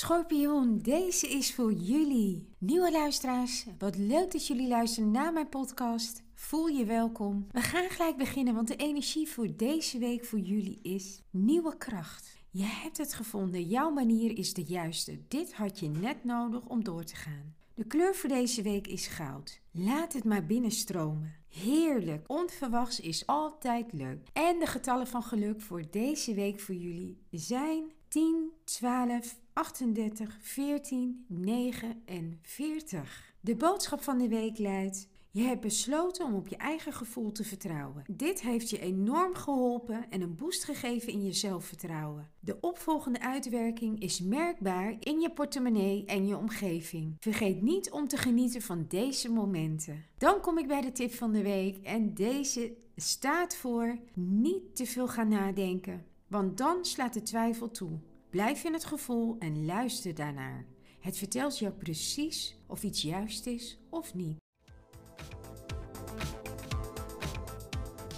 Schorpioen, deze is voor jullie. Nieuwe luisteraars, wat leuk dat jullie luisteren naar mijn podcast. Voel je welkom. We gaan gelijk beginnen, want de energie voor deze week voor jullie is nieuwe kracht. Je hebt het gevonden, jouw manier is de juiste. Dit had je net nodig om door te gaan. De kleur voor deze week is goud. Laat het maar binnenstromen. Heerlijk. Onverwachts is altijd leuk. En de getallen van geluk voor deze week voor jullie zijn 10, 12, 38, 14, 9 en 40. De boodschap van de week luidt: je hebt besloten om op je eigen gevoel te vertrouwen. Dit heeft je enorm geholpen en een boost gegeven in je zelfvertrouwen. De opvolgende uitwerking is merkbaar in je portemonnee en je omgeving. Vergeet niet om te genieten van deze momenten. Dan kom ik bij de tip van de week en deze staat voor niet te veel gaan nadenken, want dan slaat de twijfel toe. Blijf in het gevoel en luister daarnaar. Het vertelt jou precies of iets juist is of niet.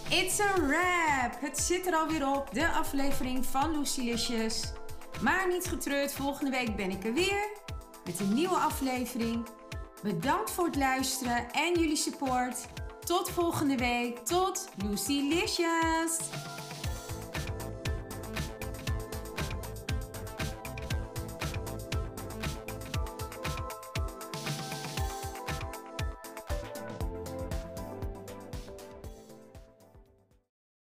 It's a wrap! Het zit er alweer op, de aflevering van Lucilicious. Maar niet getreurd, volgende week ben ik er weer met een nieuwe aflevering. Bedankt voor het luisteren en jullie support. Tot volgende week. Tot Lucilicious!